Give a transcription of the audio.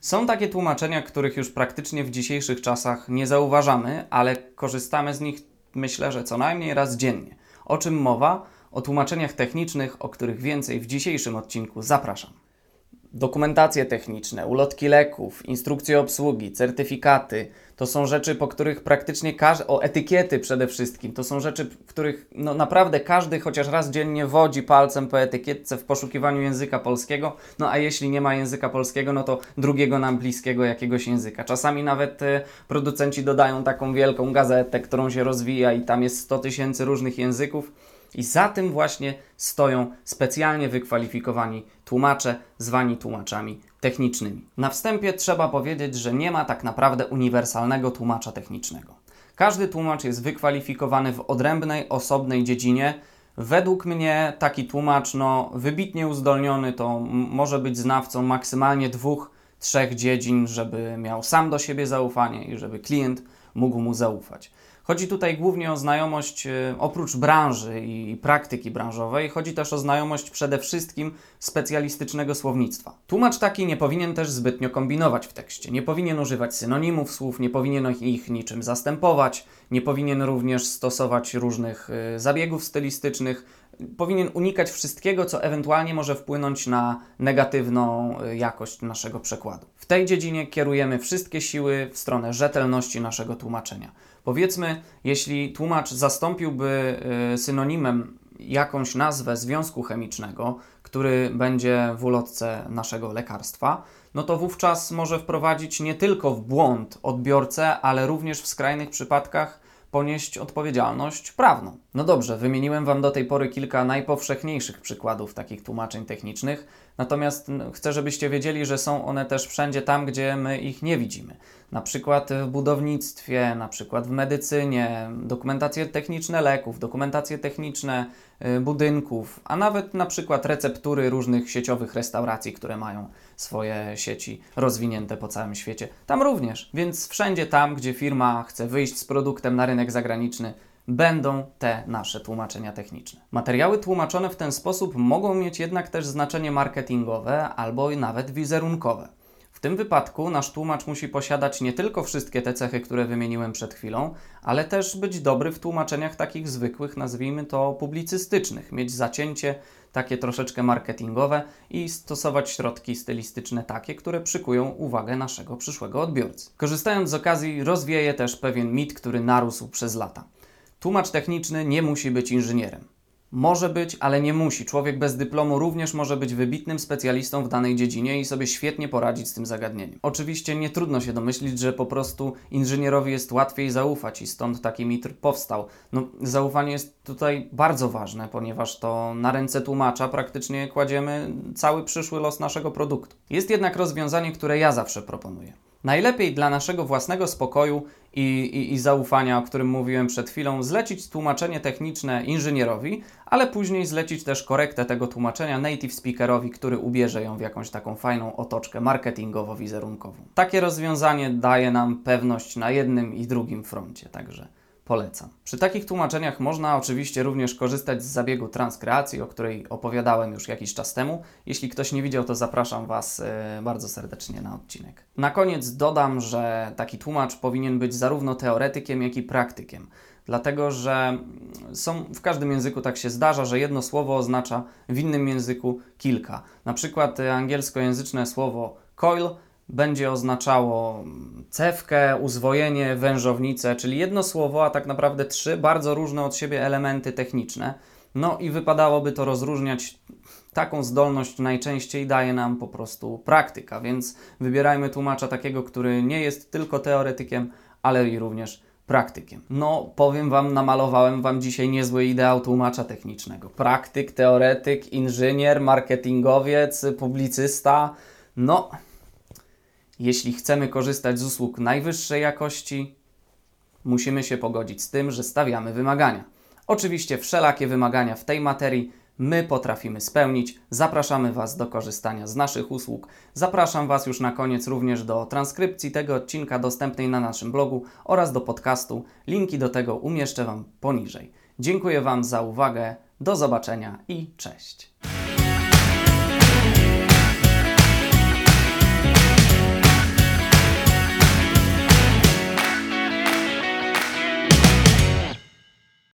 Są takie tłumaczenia, których już praktycznie w dzisiejszych czasach nie zauważamy, ale korzystamy z nich myślę, że co najmniej raz dziennie. O czym mowa? O tłumaczeniach technicznych, o których więcej w dzisiejszym odcinku zapraszam. Dokumentacje techniczne, ulotki leków, instrukcje obsługi, certyfikaty to są rzeczy, po których praktycznie każdy, o etykiety przede wszystkim, to są rzeczy, w których no naprawdę każdy chociaż raz dziennie wodzi palcem po etykietce w poszukiwaniu języka polskiego. No a jeśli nie ma języka polskiego, no to drugiego nam bliskiego jakiegoś języka. Czasami nawet y, producenci dodają taką wielką gazetę, którą się rozwija i tam jest 100 tysięcy różnych języków i za tym właśnie stoją specjalnie wykwalifikowani tłumacze, zwani tłumaczami technicznymi. Na wstępie trzeba powiedzieć, że nie ma tak naprawdę uniwersalnego tłumacza technicznego. Każdy tłumacz jest wykwalifikowany w odrębnej, osobnej dziedzinie. Według mnie taki tłumacz, no, wybitnie uzdolniony, to może być znawcą maksymalnie dwóch, trzech dziedzin, żeby miał sam do siebie zaufanie i żeby klient mógł mu zaufać. Chodzi tutaj głównie o znajomość e, oprócz branży i praktyki branżowej, chodzi też o znajomość przede wszystkim specjalistycznego słownictwa. Tłumacz taki nie powinien też zbytnio kombinować w tekście, nie powinien używać synonimów słów, nie powinien ich niczym zastępować, nie powinien również stosować różnych e, zabiegów stylistycznych, powinien unikać wszystkiego, co ewentualnie może wpłynąć na negatywną e, jakość naszego przekładu. W tej dziedzinie kierujemy wszystkie siły w stronę rzetelności naszego tłumaczenia. Powiedzmy, jeśli tłumacz zastąpiłby y, synonimem jakąś nazwę związku chemicznego, który będzie w ulotce naszego lekarstwa, no to wówczas może wprowadzić nie tylko w błąd odbiorcę, ale również w skrajnych przypadkach ponieść odpowiedzialność prawną. No dobrze, wymieniłem Wam do tej pory kilka najpowszechniejszych przykładów takich tłumaczeń technicznych, natomiast no, chcę, żebyście wiedzieli, że są one też wszędzie tam, gdzie my ich nie widzimy. Na przykład w budownictwie, na przykład w medycynie, dokumentacje techniczne leków, dokumentacje techniczne y, budynków, a nawet na przykład receptury różnych sieciowych restauracji, które mają swoje sieci rozwinięte po całym świecie. Tam również, więc wszędzie tam, gdzie firma chce wyjść z produktem na rynek zagraniczny, będą te nasze tłumaczenia techniczne. Materiały tłumaczone w ten sposób mogą mieć jednak też znaczenie marketingowe albo nawet wizerunkowe. W tym wypadku nasz tłumacz musi posiadać nie tylko wszystkie te cechy, które wymieniłem przed chwilą, ale też być dobry w tłumaczeniach takich zwykłych, nazwijmy to publicystycznych, mieć zacięcie takie troszeczkę marketingowe i stosować środki stylistyczne takie, które przykują uwagę naszego przyszłego odbiorcy. Korzystając z okazji, rozwieję też pewien mit, który narósł przez lata. Tłumacz techniczny nie musi być inżynierem. Może być, ale nie musi. Człowiek bez dyplomu również może być wybitnym specjalistą w danej dziedzinie i sobie świetnie poradzić z tym zagadnieniem. Oczywiście nie trudno się domyślić, że po prostu inżynierowi jest łatwiej zaufać i stąd taki mitr powstał. No, zaufanie jest tutaj bardzo ważne, ponieważ to na ręce tłumacza praktycznie kładziemy cały przyszły los naszego produktu. Jest jednak rozwiązanie, które ja zawsze proponuję. Najlepiej dla naszego własnego spokoju i, i, i, zaufania, o którym mówiłem przed chwilą, zlecić tłumaczenie techniczne inżynierowi, ale później zlecić też korektę tego tłumaczenia native speakerowi, który ubierze ją w jakąś taką fajną otoczkę marketingowo-wizerunkową. Takie rozwiązanie daje nam pewność na jednym i drugim froncie, także polecam. Przy takich tłumaczeniach można oczywiście również korzystać z zabiegu transkreacji, o której opowiadałem już jakiś czas temu. Jeśli ktoś nie widział, to zapraszam Was e, bardzo serdecznie na odcinek. Na koniec dodam, że taki tłumacz powinien być zarówno teoretykiem, jak i praktykiem. Dlatego, że są w każdym języku tak się zdarza, że jedno słowo oznacza w innym języku kilka. Na przykład e, angielskojęzyczne słowo coil będzie oznaczało cewkę, uzwojenie, wężownicę, czyli jedno słowo, a tak naprawdę trzy bardzo różne od siebie elementy techniczne. No i wypadałoby to rozróżniać. Taką zdolność najczęściej daje nam po prostu praktyka, więc wybierajmy tłumacza takiego, który nie jest tylko teoretykiem, ale i również praktykiem. No, powiem Wam, namalowałem Wam dzisiaj niezły ideał tłumacza technicznego. Praktyk, teoretyk, inżynier, marketingowiec, publicysta. No, jeśli chcemy korzystać z usług najwyższej jakości, musimy się pogodzić z tym, że stawiamy wymagania. Oczywiście wszelakie wymagania w tej materii my potrafimy spełnić. Zapraszamy Was do korzystania z naszych usług. Zapraszam Was już na koniec również do transkrypcji tego odcinka dostępnej na naszym blogu oraz do podcastu. Linki do tego umieszczę Wam poniżej. Dziękuję Wam za uwagę. Do zobaczenia i cześć.